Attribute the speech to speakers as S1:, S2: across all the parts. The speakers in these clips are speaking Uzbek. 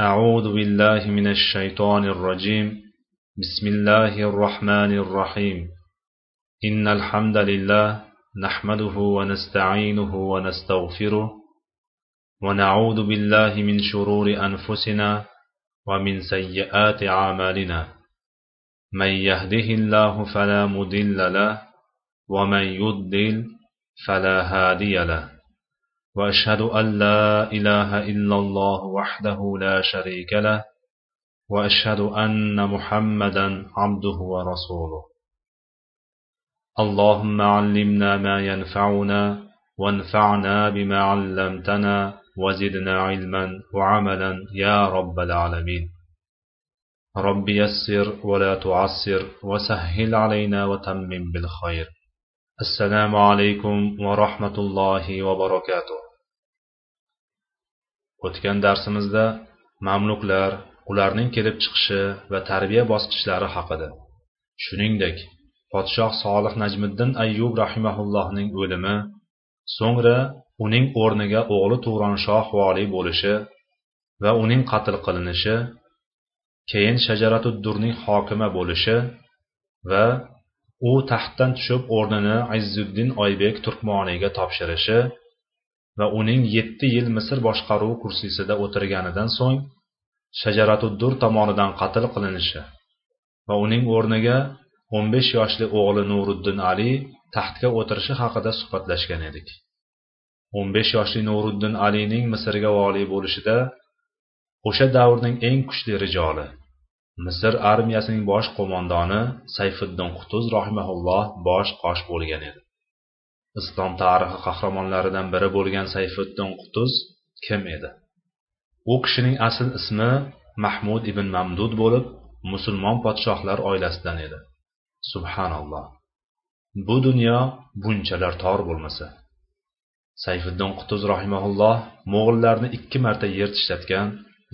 S1: أعوذ بالله من الشيطان الرجيم. بسم الله الرحمن الرحيم. إن الحمد لله نحمده ونستعينه ونستغفره ونعوذ بالله من شرور أنفسنا ومن سيئات أعمالنا. من يهده الله فلا مضل له ومن يضلل فلا هادي له. وأشهد أن لا إله إلا الله وحده لا شريك له وأشهد أن محمدا عبده ورسوله. اللهم علمنا ما ينفعنا وانفعنا بما علمتنا وزدنا علما وعملا يا رب العالمين. رب يسر ولا تعسر وسهل علينا وتمم بالخير. alaykum va rahmatullohi va barakatuh o'tgan darsimizda mamluklar ularning kelib chiqishi va tarbiya bosqichlari haqida. Shuningdek podshoh solih najmiddin ayyub rahimaullohning o'limi so'ngra uning o'rniga o'g'li tug'ronshoh voliy bo'lishi va uning qatl qilinishi keyin shajaratuddurning hokima bo'lishi va u taxtdan tushib o'rnini izzuddin oybek turkmoniyga topshirishi va uning yetti yil misr boshqaruvi kursisida o'tirganidan so'ng shajaratuddur tomonidan qatl qilinishi va uning o'rniga o'n besh yoshli o'g'li nuriddin ali taxtga o'tirishi haqida suhbatlashgan edik. o'n besh yoshli nuriddin alining misrga voliy bo'lishida o'sha davrning eng kuchli rijoli misr armiyasining bosh qo'mondoni sayfiddin qutuz rahimaulloh bosh qosh bo'lgan edi. Islom tarixi qahramonlaridan biri bo'lgan sayfiddin qutuz kim edi? U kishining asl ismi mahmud ibn mamdud bo'lib musulmon podshohlar oilasidan edi. Subhanalloh. Bu dunyo bunchalar tor bo'lmasa. Sayfiddin qutuz rahimaulloh mo'g'illarni ikki marta yer tishlatgan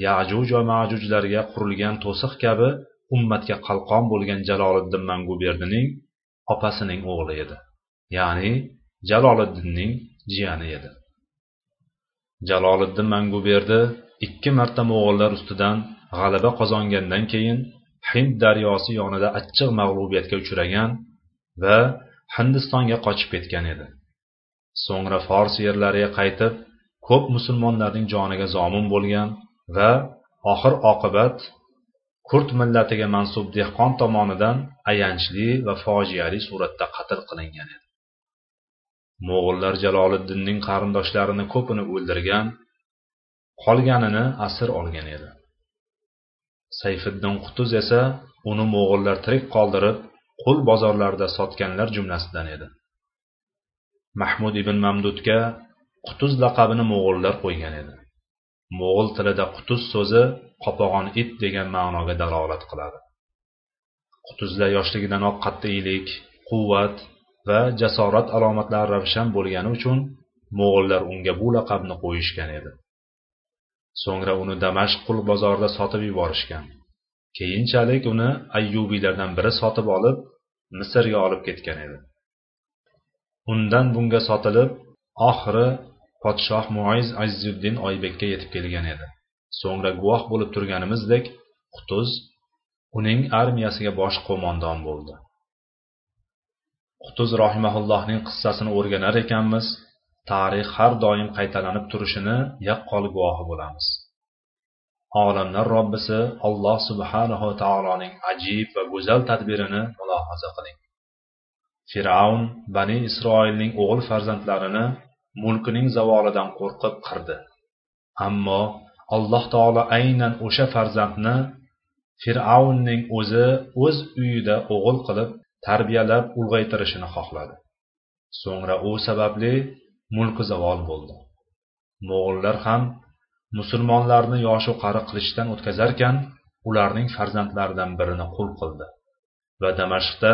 S1: yajuj va majujlarga qurilgan to'siq kabi ummatga qalqon bo'lgan jaloliddin manguberdining opasining o'g'li edi. Ya'ni jaloliddinning jiyani edi. Jaloliddin manguberdi ikki marta mo'g'ullar ustidan g'alaba qozongandan keyin hind daryosi yonida achchiq mag'lubiyatga uchragan va hindistonga qochib ketgan edi. So'ngra fors yerlariga qaytib ko'p musulmonlarning joniga zomin bo'lgan va oxir oqibat kurd millatiga mansub dehqon tomonidan ayanchli va fojiali suratda qatl qilingan edi. Mo'g'ullar jaloliddinning qarindoshlarini ko'pini o'ldirgan qolganini asir olgan edi. Sayfiddin qutuz esa uni mo'g'ullar tirik qoldirib qul bozorlarida sotganlar jumlasidan edi. Mahmud ibn mamdudga qutuz laqabini mo'g'ullar qo'ygan edi. Mo'g'ul tilida qutuz so'zi qopag'on it degan ma'noga dalolat qiladi. Qutuzlar yoshligidanoq qat'iylik quvvat va jasorat alomatlari ravshan bo'lgani uchun mo'g'ullar unga bu laqabni qo'yishgan edi. So'ngra uni damashq qul bozorida sotib yuborishgan. Keyinchalik uni ayyubiylardan biri sotib olib misrga olib ketgan edi. Undan bunga sotilib oxiri podshoh muiz azizuddin oybekka yetib kelgan edi. So'ngra guvoh bo'lib turganimizdek qutuz uning armiyasiga bosh qo'mondon bo'ldi. Qutuz rohimaullohning qissasini o'rganar ekanmiz. Tarix har doim qaytalanib turishini yaqqol guvohi bo'lamiz. Olamlar robbisi alloh subhanahu taoloning ajib va go'zal tadbirini mulohaza qiling. Fir'avn bani isroilning o'g'il farzandlarini mulkining zavolidan qo'rqib qirdi. Ammo alloh taolo aynan o'sha farzandni fir'avnning o'zi o'z uyida o'g'il qilib tarbiyalab ulg'aytirishini xohladi. So'ngra u sababli mulki zavol bo'ldi. Mo'g'ullar ham musulmonlarni yoshu qari qilishdan o'tkazarkan ularning farzandlaridan birini qul qildi va damashqda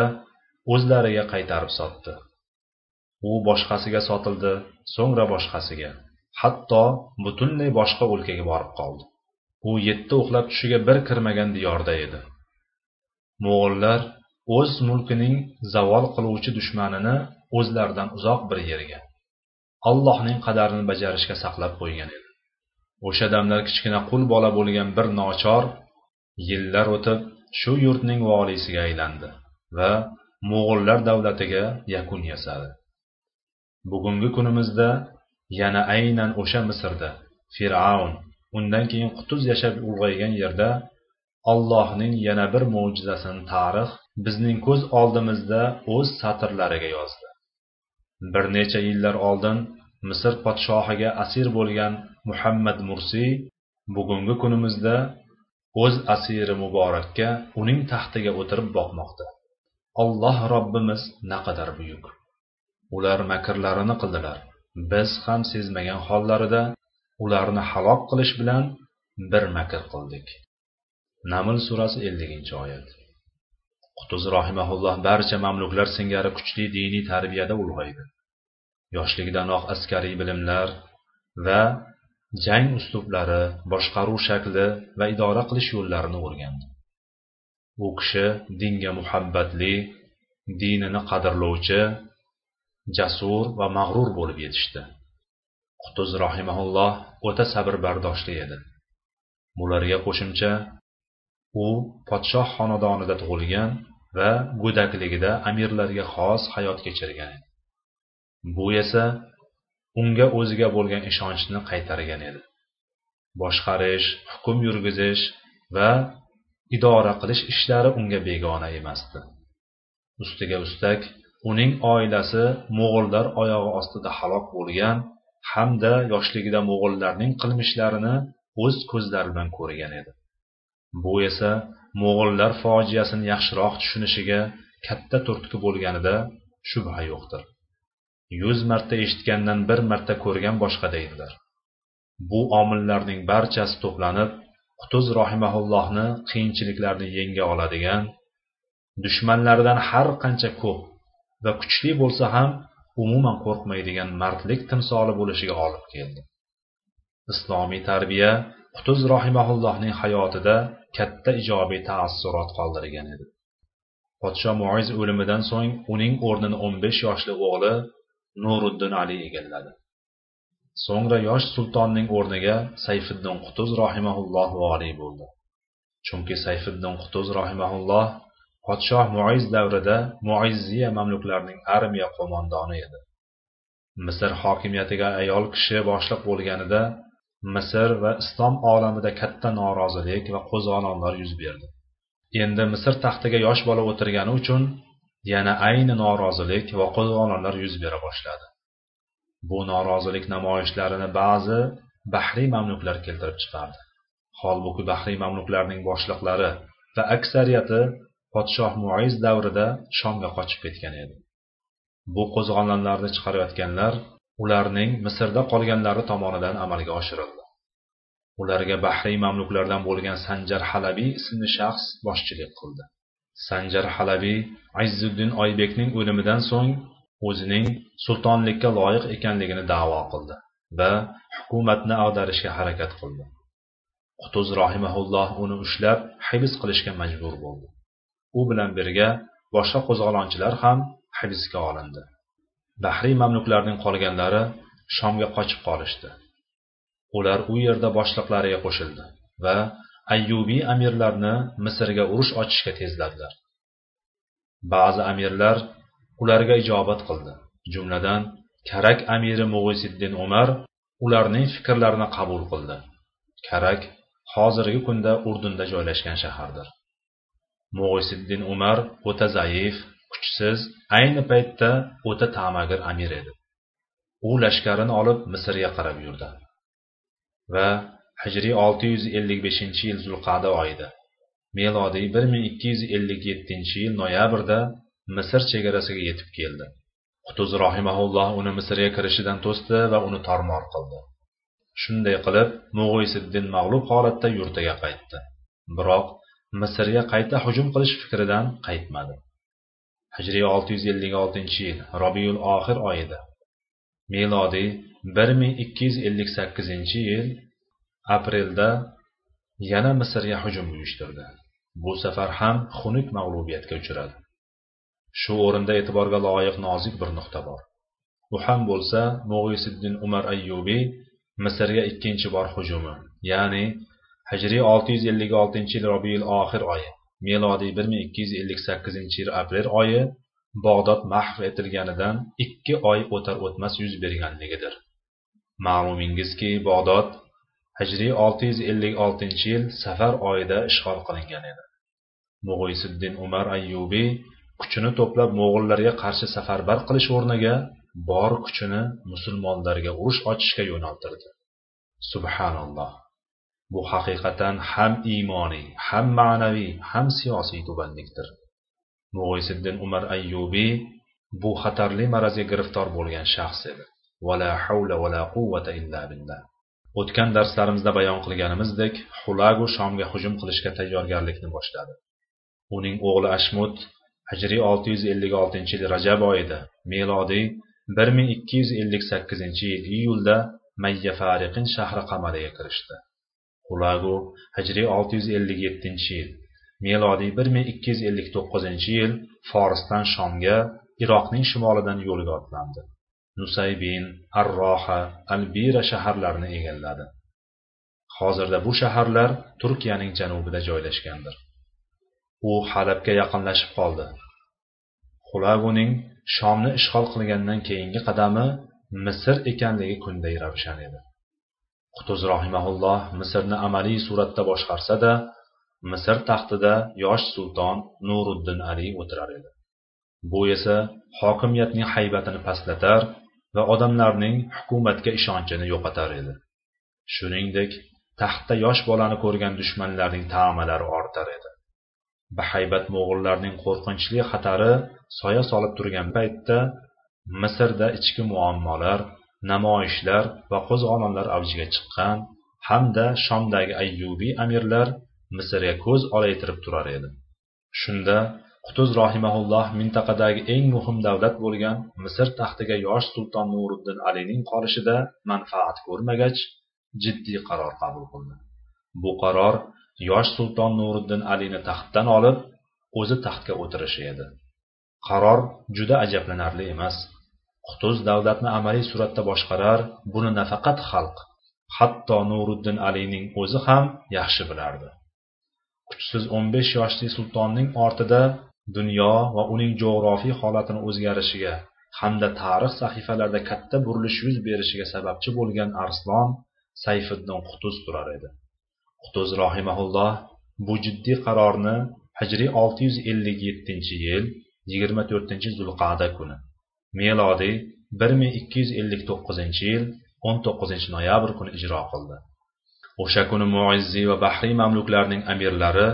S1: o'zlariga qaytarib sotdi. U boshqasiga sotildi so'ngra boshqasiga hatto butunlay boshqa o'lkaga borib qoldi. U yetti uxlab tushiga bir kirmagan diyorda edi. Mo'g'ullar o'z mulkining zavol qiluvchi dushmanini o'zlaridan uzoq bir yerga allohning qadarini bajarishga saqlab qo'ygan edi. O'sha damlar kichkina qul bola bo'lgan bir nochor yillar o'tib shu yurtning voliysiga aylandi va mo'g'ullar davlatiga yakun yasadi. Bugungi kunimizda yana aynan o'sha misrda fir'avn undan keyin qutuz yashab ulg'aygan yerda allohning yana bir mo'jizasini tarix bizning ko'z oldimizda o'z satrlariga yozdi. Bir necha yillar oldin misr podshohiga asir bo'lgan muhammad mursiy bugungi kunimizda o'z asiri muborakka uning taxtiga o'tirib boqmoqda. Alloh robbimiz naqadar buyuk. Ular makrlarini qildilar. Biz ham sezmagan hollarida ularni halok qilish bilan bir makr qildik. Naml surasi elliginchi oyat. Qutuz rohimaulloh barcha mamluklar singari kuchli diniy tarbiyada ulg'aydi. Yoshligidanoq askariy bilimlar va jang uslublari boshqaruv shakli va idora qilish yo'llarini o'rgandi. U kishi dinga muhabbatli dinini qadrlovchi jasur va mag'rur bo'lib yetishdi. Qutuz rohimaulloh o'ta sabrbardoshli edi. Bularga qo'shimcha u podshoh xonadonida tug'ilgan va go'dakligida amirlarga xos hayot kechirgan edi. Bu esa unga o'ziga bo'lgan ishonchni qaytargan edi. Boshqarish hukm yurgizish va idora qilish ishlari unga begona emasdi. Ustiga ustak uning oilasi mo'g'ullar oyog'i ostida halok bo'lgan hamda yoshligida mo'g'ullarning qilmishlarini o'z ko'zlari bilan ko'rgan edi. Bu esa mo'g'ullar fojiasini yaxshiroq tushunishiga katta turtki bo'lganida shubha yo'qdir. Yuz marta eshitgandan bir marta ko'rgan boshqa deydilar. Bu omillarning barchasi to'planib qutuz rohimaullohni qiyinchiliklarni yenga oladigan dushmanlaridan har qancha ko'p va kuchli bo'lsa ham umuman qo'rqmaydigan mardlik timsoli bo'lishiga olib keldi. Islomiy tarbiya qutuz rohimaullohning hayotida katta ijobiy taassurot qoldirgan edi. Podsho muiz o'limidan so'ng uning o'rnini o'n besh yoshli o'g'li nuriddin ali egalladi. So'ngra yosh sultonning o'rniga sayfiddin qutuz rohimaulloh voliy bo'ldi. Chunki sayfiddin qutuz rohimaulloh podshoh muiz davrida muizziya mamluklarining armiya qo'mondoni edi. Misr hokimiyatiga ayol kishi boshliq bo'lganida misr va islom olamida katta norozilik va qo'zg'olonlar yuz berdi. Endi misr taxtiga yosh bola o'tirgani uchun yana ayni norozilik va qo'zg'olonlar yuz bera boshladi. Bu norozilik namoyishlarini ba'zi bahriy mamluklar keltirib chiqardi. Holbuki bahriy mamluklarning boshliqlari va aksariyati podshoh muiz davrida shomga qochib ketgan edi. Bu qo'zg'olonlarni chiqarayotganlar ularning misrda qolganlari tomonidan amalga oshirildi. Ularga bahriy mamluklardan bo'lgan sanjar halabiy ismli shaxs boshchilik qildi. Sanjar halabiy azzuddin oybekning o'limidan so'ng o'zining sultonlikka loyiq ekanligini da'vo qildi va hukumatni ag'darishga harakat qildi. Qutuz rohimaulloh uni ushlab hibs qilishga majbur bo'ldi. U bilan birga boshqa qo'zg'olonchilar ham hibsga olindi. Bahriy mamluklarning qolganlari shomga qochib qolishdi. Ular u yerda boshliqlariga qo'shildi va ayyubiy amirlarni misrga urush ochishga tezladilar. Ba'zi amirlar ularga ijobat qildi. Jumladan karak amiri mug'isiddin umar ularning fikrlarini qabul qildi. Karak hozirgi kunda urdunda joylashgan shahardir. Mug'isiddin umar o'ta zaif kuchsiz ayni paytda o'ta ta'magir amir edi. U lashkarini olib misrga qarab yurdi va hijriy olti yuz ellik beshinchi yil zulqada oyida melodiy bir ming ikki yuz ellik yettinchi yil noyabrda misr chegarasiga yetib keldi. Qutuz rohimaulloh uni misrga kirishidan to'sdi va uni tormor qildi. Shunday qilib mug'isiddin mag'lub holatda yurtiga qaytdi. Biroq misrga qayta hujum qilish fikridan qaytmadi. Hijriy olti yuz ellik oltinchi yil robiyul oxir oyida. Melodiy bir ming ikki yuz ellik sakkizinchi yil aprelda yana misrga hujum uyushtirdi. Bu safar ham xunuk mag'lubiyatga uchradi. Shu o'rinda e'tiborga loyiq nozik bir nuqta bor. U ham bo'lsa mo'g'isiddin umar ayyubiy misrga ikkinchi bor hujumi ya'ni hijriy 656 yil Rabiul oxir oyi. Melodiy 1258 yil aprel oyi bog'dod mahv etilganidan ikki oy o'tar o'tmas yuz berganligidir. Ma'lumingizki bog'dod hijriy 656 yil safar oyida ishg'ol qilingan edi. Mug'iysiddin umar ayyubiy kuchini to'plab mo'g'illarga qarshi safarbar qilish o'rniga bor kuchini musulmonlarga urush ochishga yo'naltirdi. Subhanalloh. Bu haqiqatan ham iymoniy ham ma'naviy ham siyosiy tubanlikdir mug'isiddin umar ayyubiy bu xatarli marazga giriftor bo'lgan shaxs edi. Vala havla vala quvvata illa billah. O'tgan darslarimizda bayon qilganimizdek xulagu shomga hujum qilishga tayyorgarlikni boshladi. Uning o'g'li ashmud hijriy 656 yil rajab oyida melodiy 1258 yil iyulda mayya fariqin shahri qamaliga kirishdi. Xulagu hijriy 657 yil melodiy 1259 yil forsdan shomga iroqning shimolidan yo'lga otlandi. Nusaybin arroha albira shaharlarini egalladi. Hozirda bu shaharlar turkiyaning janubida joylashgandir. U halabga yaqinlashib qoldi. Xulaguning shomni ishg'ol qilgandan keyingi qadami misr ekanligi kunday ravshan edi. Qutuz rohimaulloh misrni amaliy suratda boshqarsa da misr taxtida yosh sulton nuriddin ali o'tirar edi. Bu esa hokimiyatning haybatini pastlatar va odamlarning hukumatga ishonchini yo'qotar edi. Shuningdek taxtda yosh bolani ko'rgan dushmanlarning ta'malari ortar edi. Bahaybat mo'g'ullarning qo'rqinchli xatari soya solib turgan paytda misrda ichki muammolar namoyishlar va qo'zg'olonlar avjiga chiqqan hamda shomdagi ayyubiy amirlar misrga ko'z olaytirib turar edi. Shunda qutuz rohimaulloh mintaqadagi eng muhim davlat bo'lgan misr taxtiga yosh sulton nuriddin alining qolishida manfaat ko'rmagach jiddiy qaror qabul qildi. Bu qaror yosh sulton nuriddin alini taxtdan olib o'zi taxtga o'tirishi edi. Qaror juda ajablanarli emas. Qutuz davlatni amaliy suratda boshqarar buni nafaqat xalq hatto nuriddin alining o'zi ham yaxshi bilardi. Kuchsiz o'n besh yoshli sultonning ortida dunyo va uning jo'g'rofiy holatini o'zgarishiga hamda tarix sahifalarida katta burilish yuz berishiga sababchi bo'lgan arslon sayfiddin qutuz turar edi. Qutuz rohimaulloh bu jiddiy qarorni hijriy 657 yil 24 zulqada kuni melodiy 1259 yil 19 noyabr kuni ijro qildi. O'sha kuni muizziy va bahriy mamluklarning amirlari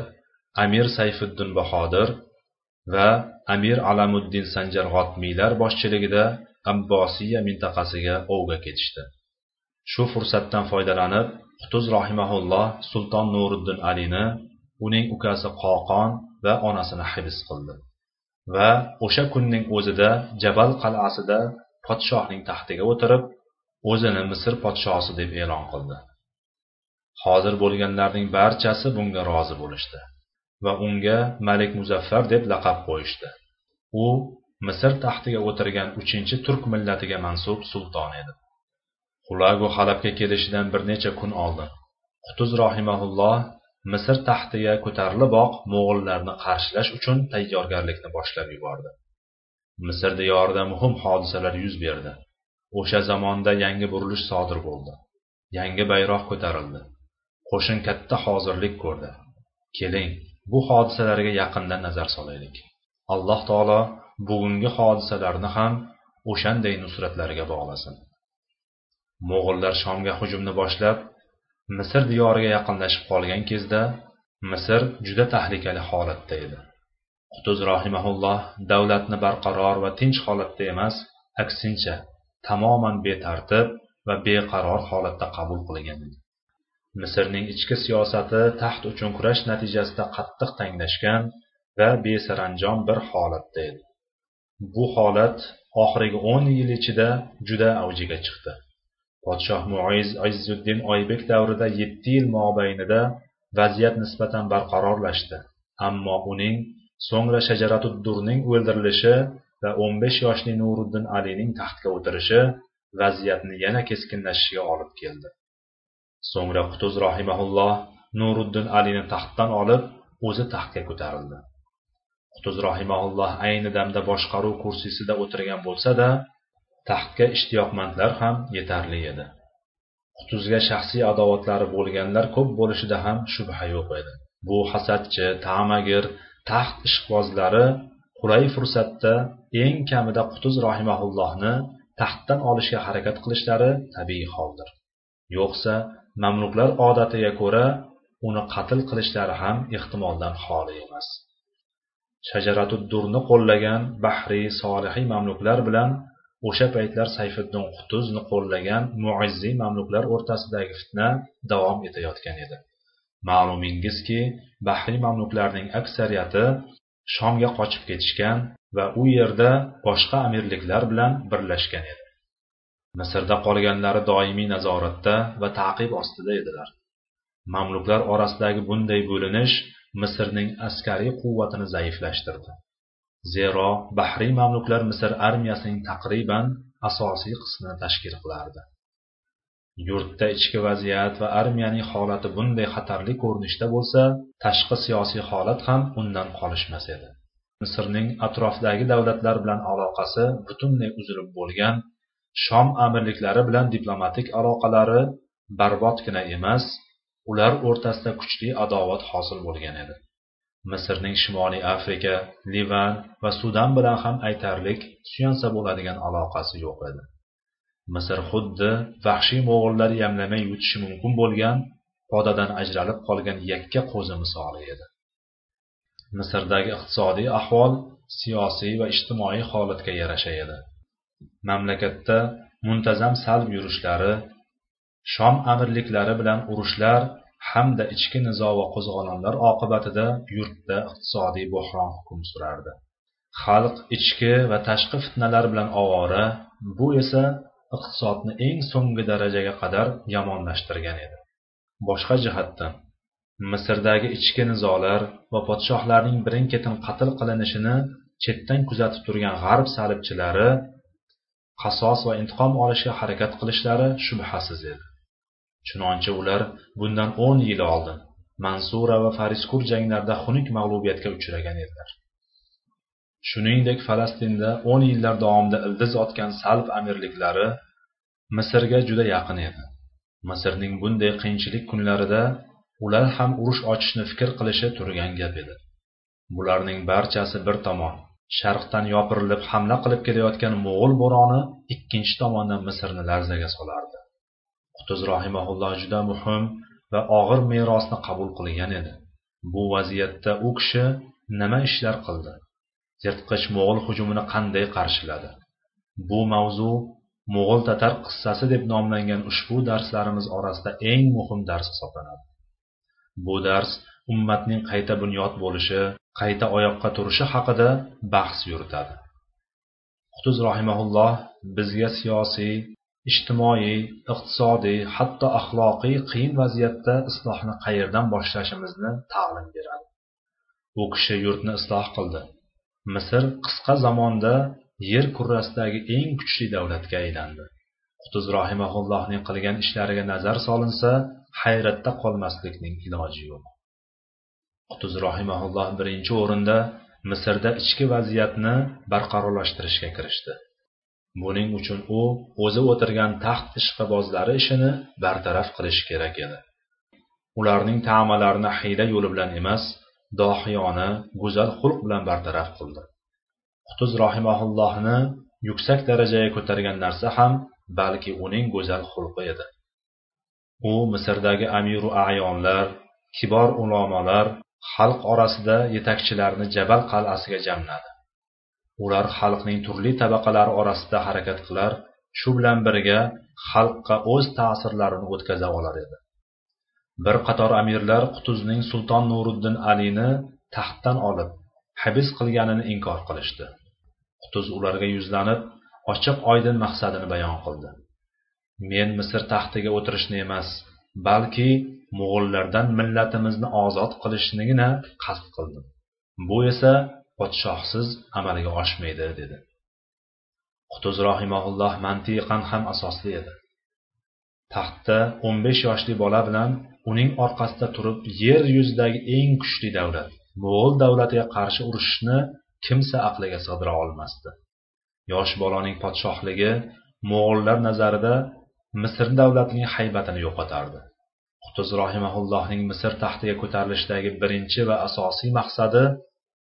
S1: amir sayfiddin bahodir va amir alamuddin sanjar g'otmiylar boshchiligida abbosiya mintaqasiga ovga ketishdi. Shu fursatdan foydalanib qutuz rohimaulloh sulton nuriddin alini uning ukasi qoqon va onasini hibs qildi. Va o'sha kunning o'zida jabal qal'asida podshohning taxtiga o'tirib o'zini misr podshosi deb e'lon qildi. Hozir bo'lganlarning barchasi bunga rozi bo'lishdi va unga malik muzaffar deb laqab qo'yishdi. U misr taxtiga o'tirgan uchinchi turk millatiga mansub sulton edi. Xulagu halabga kelishidan bir necha kun oldin qutuz rohimaulloh misr taxtiga ko'tariliboq mo'g'ullarni qarshilash uchun tayyorgarlikni boshlab yubordi. Misr diyorida muhim hodisalar yuz berdi. O'sha zamonda yangi burilish sodir bo'ldi. Yangi bayroq ko'tarildi. Qo'shin katta hozirlik ko'rdi. Keling bu hodisalarga yaqindan nazar solaylik. Alloh taolo bugungi hodisalarni ham o'shanday nusratlarga bog'lasin. Mo'g'ullar shomga hujumni boshlab misr diyoriga yaqinlashib qolgan kezda misr juda tahlikali holatda edi. Qutuz rohimaulloh davlatni barqaror va tinch holatda emas aksincha tamoman betartib va beqaror holatda qabul qilgan edi. Misrning ichki siyosati taxt uchun kurash natijasida qattiq tanglashgan va besaranjom bir holatda edi. Bu holat oxirgi o'n yil ichida juda avjiga chiqdi. Podshoh muiz azzuddin oybek davrida yetti yil mobaynida vaziyat nisbatan barqarorlashdi. Ammo uning so'ngra shajaratuddurning o'ldirilishi va o'n besh yoshli nuriddin alining taxtga o'tirishi vaziyatni yana keskinlashishiga olib keldi. So'ngra qutuz rohimaulloh nuriddin alini taxtdan olib o'zi taxtga ko'tarildi. Qutuz rohimaulloh ayni damda boshqaruv kursisida o'tirgan bo'lsa-da, taxtga ishtiyoqmandlar ham yetarli edi. Qutuzga shaxsiy adovatlari bo'lganlar ko'p bo'lishida ham shubha yo'q edi. Bu hasadchi, ta'magir, taxt ishqbozlari qulay fursatda eng kamida Qutuz rohimaullohni taxtdan olishga harakat qilishlari tabiiy holdir. Yo'qsa, mamluklar odatiga ko'ra uni qatl qilishlari ham ehtimoldan xoli emas. shajaratu durni qo'llagan bahriy solihiy mamluklar bilan o'sha paytlar sayfiddin qutuzni qo'llagan muizziy mamluklar o'rtasidagi fitna davom etayotgan edi. Ma'lumingizki bahriy mamluklarning aksariyati shomga qochib ketishgan va u yerda boshqa amirliklar bilan birlashgan edi. Misrda qolganlari doimiy nazoratda va ta'qib ostida edilar. Mamluklar orasidagi bunday bo'linish misrning askariy quvvatini zaiflashtirdi. Zero bahriy mamluklar misr armiyasining taqriban asosiy qismini tashkil qilardi. Yurtda ichki vaziyat va armiyaning holati bunday xatarli ko'rinishda bo'lsa tashqi siyosiy holat ham undan qolishmas edi. Misrning atrofdagi davlatlar bilan aloqasi butunlay uzilib bo'lgan shom amirliklari bilan diplomatik aloqalari barbodgina emas ular o'rtasida kuchli adovat hosil bo'lgan edi. Misrning shimoliy afrika livan va sudan bilan ham aytarlik suyansa bo'ladigan aloqasi yo'q edi. Misr xuddi vahshiy mo'g'illar yamlamay yutishi mumkin bo'lgan podadan ajralib qolgan yakka qo'zi misoli edi. Misrdagi iqtisodiy ahvol siyosiy va ijtimoiy holatga yarasha edi. Mamlakatda muntazam salb yurishlari shom amirliklari bilan urushlar hamda ichki nizo va qo'zg'olonlar oqibatida yurtda iqtisodiy bo'hron hukm surardi. Xalq ichki va tashqi fitnalar bilan ovora bu esa iqtisodni eng so'nggi darajaga qadar yomonlashtirgan edi. Boshqa jihatdan misrdagi ichki nizolar va podshohlarning birin ketin qatl qilinishini chetdan kuzatib turgan g'arb salibchilari qasos va intiqom olishga harakat qilishlari shubhasiz edi. Chunonchi ular bundan o'n yil oldin mansura va fariskur janglarida xunuk mag'lubiyatga uchragan edilar. Shuningdek falastinda o'n yillar davomida ildiz otgan salb amirliklari misrga juda yaqin edi. Misrning bunday qiyinchilik kunlarida ular ham urush ochishni fikr qilishi turgan gap edi. Bularning barchasi bir tomon sharqdan yopirilib hamla qilib kelayotgan mo'g'ul bo'roni ikkinchi tomondan misrni larzaga solardi. Qutuz rohimaulloh juda muhim va og'ir merosni qabul qilgan edi. Bu vaziyatda u kishi nima ishlar qildi? Yirtqich mo'g'ul hujumini qanday qarshiladi? Bu mavzu mo'g'ul tatar qissasi deb nomlangan ushbu darslarimiz orasida eng muhim dars hisoblanadi. Bu dars ummatning qayta bunyod bo'lishi qayta oyoqqa turishi haqida bahs yuritadi. Qutuz rohimaulloh bizga siyosiy ijtimoiy iqtisodiy hatto axloqiy qiyin vaziyatda islohni qayerdan boshlashimizni ta'lim beradi. U kishi yurtni isloh qildi. Misr qisqa zamonda yer kurrasidagi eng kuchli davlatga aylandi. Qutuz rohimaullohning qilgan ishlariga nazar solinsa hayratda qolmaslikning iloji yo'q. Qutuz rohimaulloh birinchi o'rinda misrda ichki vaziyatni barqarorlashtirishga kirishdi. Buning uchun u o'zi o'tirgan taxt ishqibozlari ishini bartaraf qilish kerak edi. Ularning ta'malarini hiyla yo'li bilan emas dohiyona go'zal xulq bilan bartaraf qildi. Qutuz rohimaullohni yuksak darajaga ko'targan narsa ham balki uning go'zal xulqi edi. U misrdagi amiru ayonlar kibor ulamolar xalq orasida yetakchilarni jabal qal'asiga jamladi. Ular xalqning turli tabaqalari orasida harakat qilar shu bilan birga xalqqa o'z ta'sirlarini o'tkaza olar edi. Bir qator amirlar qutuzning sulton nuriddin alini taxtdan olib habis qilganini inkor qilishdi. Qutuz ularga yuzlanib ochiq oydin maqsadini bayon qildi. Men misr taxtiga o'tirishni emas balki mo'g'ullardan millatimizni ozod qilishnigina qasd qildim. Bu esa podshohsiz amalga oshmaydi dedi. Qutuz rohimaulloh mantiqan ham asosli edi. Taxtda o'n besh yoshli bola bilan uning orqasida turib yer yuzidagi eng kuchli davlat mo'g'ul davlatiga qarshi urushishni kimsa aqliga sig'dira olmasdi. Yosh bolaning podshohligi mo'g'ullar nazarida misr davlatining haybatini yo'qotardi. Qutuz rohimaullohning misr taxtiga ko'tarilishdagi birinchi va asosiy maqsadi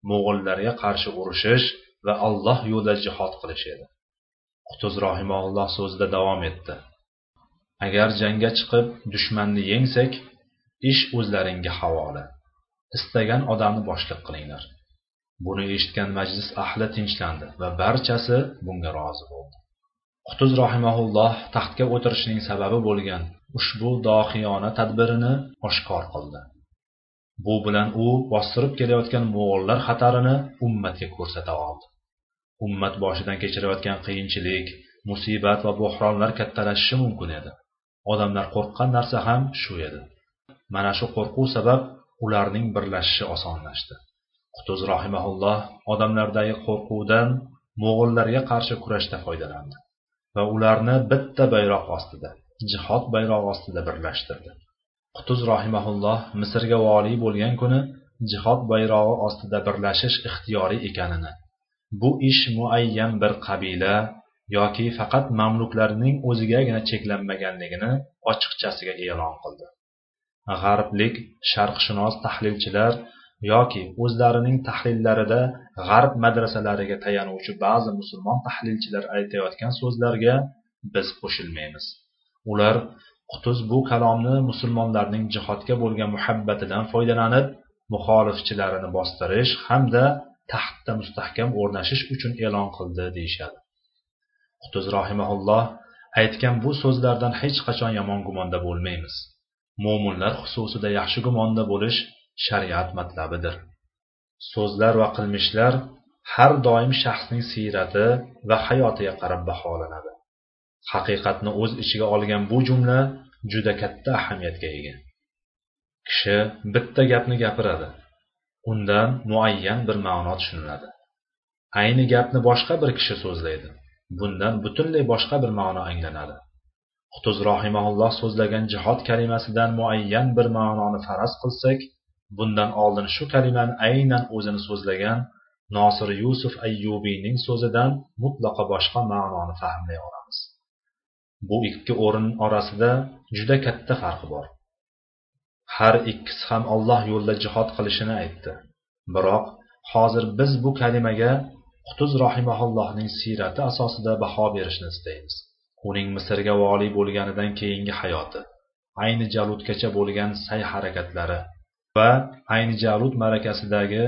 S1: mo'g'ullarga qarshi urushish va alloh yo'lida jihod qilish edi. Qutuz rohimaulloh so'zida davom etdi. Agar jangga chiqib dushmanni yengsak ish o'zlaringga havola. Istagan odamni boshliq qilinglar. Buni eshitgan majlis ahli tinchlandi va barchasi bunga rozi bo'ldi. Qutuz rohimaulloh taxtga o'tirishining sababi bo'lgan ushbu dohiyona tadbirini oshkor qildi. Bu bilan u bostirib kelayotgan mo'g'ullar xatarini ummatga ko'rsata oldi. Ummat boshidan kechirayotgan qiyinchilik musibat va bo'hronlar kattalashishi mumkin edi. Odamlar qo'rqqan narsa ham shu edi. Mana shu qo'rquv sabab ularning birlashishi osonlashdi. Qutuz rohimaulloh odamlardagi qo'rquvdan mo'g'ullarga qarshi kurashda foydalandi va ularni bitta bayroq ostida jihod bayrog'i ostida birlashtirdi. Qutuz rohimaulloh misrga voliy bo'lgan kuni jihod bayrog'i ostida birlashish ixtiyoriy ekanini bu ish muayyan bir qabila yoki faqat mamluklarning o'zigagina cheklanmaganligini ochiqchasiga e'lon qildi. G'arblik sharqshunos tahlilchilar yoki o'zlarining tahlillarida g'arb madrasalariga tayanuvchi ba'zi musulmon tahlilchilar aytayotgan so'zlarga biz qo'shilmaymiz. Ular qutuz bu kalomni musulmonlarning jihodga bo'lgan muhabbatidan foydalanib muxolifchilarini bostirish hamda taxtda mustahkam o'rnashish uchun e'lon qildi deyishadi. Qutuz rohimaulloh aytgan bu so'zlardan hech qachon yomon gumonda bo'lmaymiz. Mo'minlar xususida yaxshi gumonda bo'lish shariat matlabidir. So'zlar va qilmishlar har doim shaxsning siyrati va hayotiga qarab baholanadi. Haqiqatni o'z ichiga olgan bu jumla juda katta ahamiyatga ega. Kishi bitta gapni gapiradi. Undan muayyan bir ma'no tushuniladi. Ayni gapni boshqa bir kishi so'zlaydi. Bundan butunlay boshqa bir ma'no anglanadi. Qutuz rohimaulloh so'zlagan jihod kalimasidan muayyan bir ma'noni faraz qilsak bundan oldin shu kalimani aynan o'zini so'zlagan nosir yusuf ayyubiyning so'zidan mutlaqo boshqa ma'noni fahmlay olamiz bu ikki o'rin orasida juda katta farq bor. Har ikkisi ham alloh yo'lida jihod qilishini aytdi. Biroq hozir biz bu kalimaga qutuz rohimaullohning siyrati asosida baho berishni istaymiz. Uning misrga voliy bo'lganidan keyingi hayoti ayni jaludgacha bo'lgan sa'y harakatlari va ayni jalud ma'rakasidagi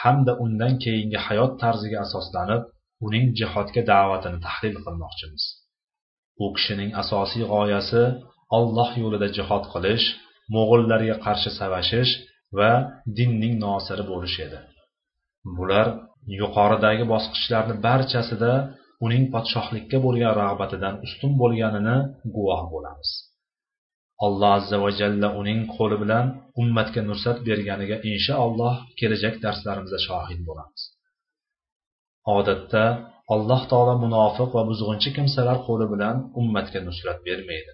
S1: hamda undan keyingi hayot tarziga asoslanib uning jihodga da'vatini tahlil qilmoqchimiz. U kishining asosiy g'oyasi olloh yo'lida jihod qilish mo'g'ullarga qarshi savashish va dinning nosiri bo'lish edi. Bular yuqoridagi bosqichlarni barchasida uning podshohlikka bo'lgan rag'batidan ustun bo'lganini guvoh bo'lamiz. Alloh azza va jalla uning qo'li bilan ummatga nursat berganiga inshaalloh kelajak darslarimizda shohid bo'lamiz. Odatda alloh taolo munofiq va buzg'unchi kimsalar qo'li bilan ummatga nusrat bermaydi.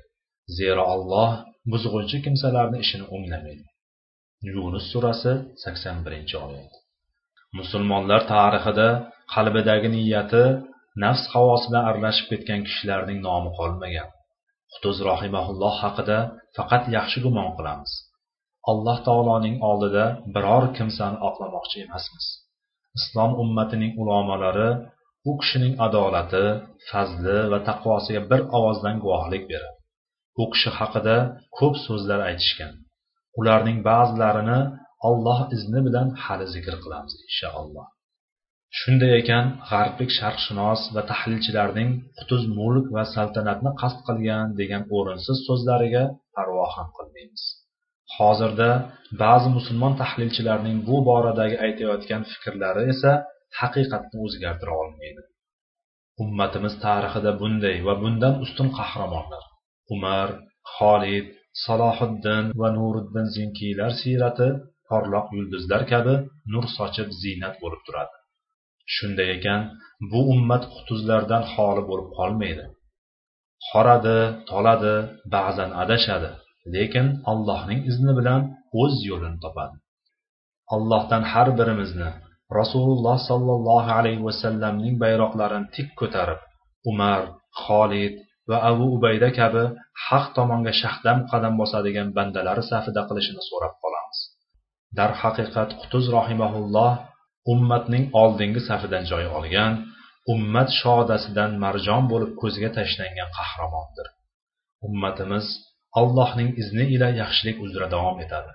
S1: Zero alloh buzg'unchi kimsalarni ishini o'nglamaydi. Yunus surasi sakson birinchi oyat. Musulmonlar tarixida qalbidagi niyati nafs havosidan aralashib ketgan kishilarning nomi qolmagan. Qutuz rohimaulloh haqida faqat yaxshi gumon qilamiz. Alloh taoloning oldida biror kimsani oqlamoqchi emasmiz. Islom ummatining ulamolari u kishining adolati fazli va taqvosiga bir ovozdan guvohlik beradi. U kishi haqida ko'p so'zlar aytishgan. Ularning ba'zilarini alloh izni bilan hali zikr qilamiz inshaalloh shunday ekan g'arblik sharqshunos va tahlilchilarning qutuz mulk va saltanatni qasd qilgan degan o'rinsiz so'zlariga parvo ham qilmaymiz. Hozirda ba'zi musulmon tahlilchilarning bu boradagi aytayotgan fikrlari esa haqiqatni o'zgartira olmaydi. Ummatimiz tarixida bunday va bundan ustun qahramonlar umar xolid salohiddin va nuriddin zinkiylar siyrati porloq yulduzlar kabi nur sochib ziynat bo'lib turadi. Shunday ekan bu ummat qutuzlardan xoli bo'lib qolmaydi. Qoradi toladi ba'zan adashadi lekin allohning izni bilan o'z yo'lini topadi. Allohdan har birimizni rasululloh sollallohu alayhi vasallamning bayroqlarini tik ko'tarib umar xolid va abu ubayda kabi haq tomonga shahdam qadam bosadigan bandalari safida qilishini so'rab qolamiz. Darhaqiqat qutuz rohimaulloh ummatning oldingi safidan joy olgan ummat shodasidan marjon bo'lib ko'zga tashlangan qahramondir. Ummatimiz allohning izni ila yaxshilik uzra davom etadi.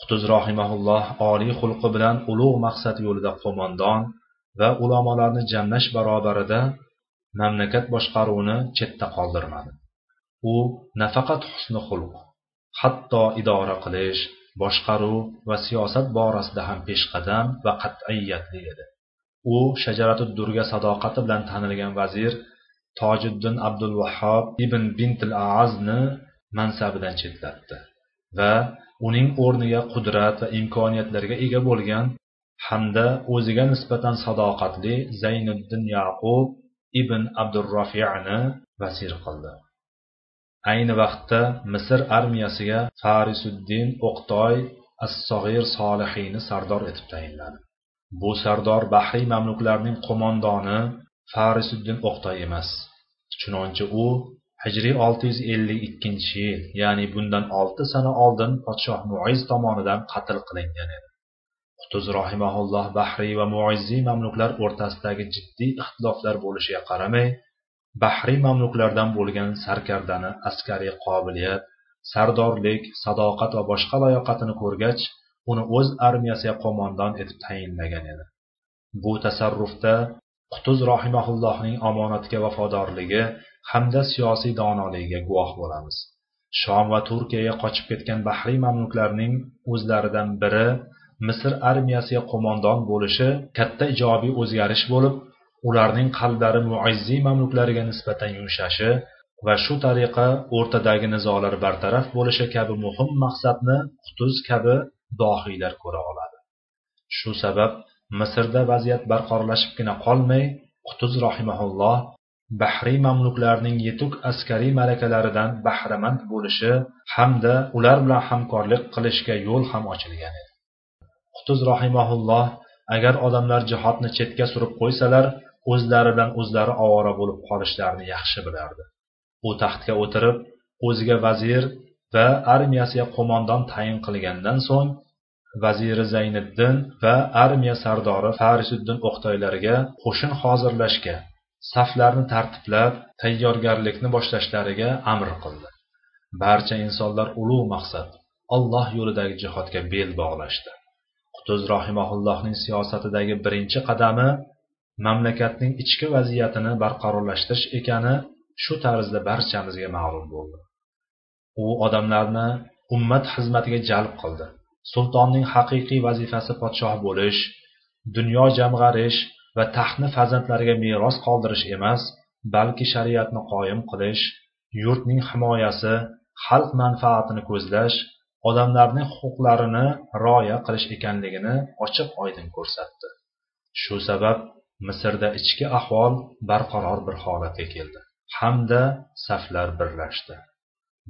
S1: Qutuz rohimaulloh oliy xulqi bilan ulug' maqsad yo'lida qo'mondon va ulamolarni jamlash barobarida mamlakat boshqaruvini chetda qoldirmadi. U nafaqat husni xulq hatto idora qilish boshqaruv va siyosat borasida ham peshqadam va qat'iyatli edi. U shajaratu durga sadoqati bilan tanilgan vazir tojiddin abdulvahhob ibn bintil aazni mansabidan chetlatdi va uning o'rniga qudrat va imkoniyatlarga ega bo'lgan hamda o'ziga nisbatan sadoqatli zayniddin yaqub ibn abdurrofiyani vasir qildi. Ayni vaqtda misr armiyasiga farisuddin o'qtoy as sog'ir solihiyni sardor etib tayinladi. Bu sardor bahriy mamluklarning qo'mondoni farisuddin o'qtoy emas chunonchi u hijriy olti yuz ellik ikkinchi yil ya'ni bundan olti sana oldin podshoh muiz tomonidan qatl qilingan edi. Qutuz rohimaulloh bahriy va muizziy mamluklar o'rtasidagi jiddiy ixtiloflar bo'lishiga qaramay bahriy mamluklardan bo'lgan sarkardani askariy qobiliyat sardorlik sadoqat va boshqa layoqatini ko'rgach uni o'z armiyasiga qo'mondon etib tayinlagan edi. Bu tasarrufda qutuz rohimaullohning omonatga vafodorligi hamda siyosiy donoligiga guvoh bo'lamiz. Shom va turkiyaga qochib ketgan bahriy mamluklarning o'zlaridan biri misr armiyasiga qo'mondon bo'lishi katta ijobiy o'zgarish bo'lib ularning qalblari muizziy mamluklariga nisbatan yumshashi va shu tariqa o'rtadagi nizolar bartaraf bo'lishi kabi muhim maqsadni qutuz kabi dohiylar ko'ra oladi. Shu sabab misrda vaziyat barqarorlashibgina qolmay qutuz rohimaulloh bahriy mamluklarning yetuk askariy malakalaridan bahramand bo'lishi hamda ular bilan hamkorlik qilishga yo'l ham ochilgan edi. Qutuz rohimaulloh agar odamlar jihodni chetga surib qo'ysalar o'zlari bilan o'zlari ovora bo'lib qolishlarini yaxshi bilardi. U taxtga o'tirib o'ziga vazir va armiyasiga qo'mondon tayin qilgandan so'ng vaziri zayniddin va armiya sardori farisiddin o'qtoylarga qo'shin hozirlashga saflarni tartiblab tayyorgarlikni boshlashlariga amr qildi. Barcha insonlar ulug' maqsad alloh yo'lidagi jihodga bel bog'lashdi. Qutuz rohimaullohning siyosatidagi birinchi qadami mamlakatning ichki vaziyatini barqarorlashtirish ekani shu tarzda barchamizga ma'lum bo'ldi. U odamlarni ummat xizmatiga jalb qildi. Sultonning haqiqiy vazifasi podshoh bo'lish dunyo jamg'arish va taxtni farzandlariga meros qoldirish emas balki shariatni qoyim qilish yurtning himoyasi xalq manfaatini ko'zlash odamlarning huquqlarini rioya qilish ekanligini ochiq oydin ko'rsatdi. Shu sabab misrda ichki ahvol barqaror bir holatga keldi. Hamda saflar birlashdi.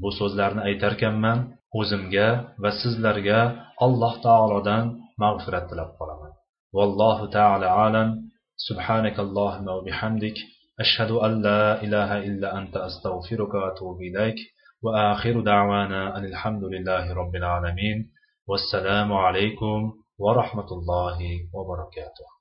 S1: bu so'zlarni aytarkanman o'zimga va sizlarga alloh taolodan mag'firat tilab qolaman vallohu taala alam سبحانك اللهم وبحمدك أشهد أن لا إله إلا أنت أستغفرك وأتوب إليك وآخر دعوانا أن الحمد لله رب العالمين والسلام عليكم ورحمة الله وبركاته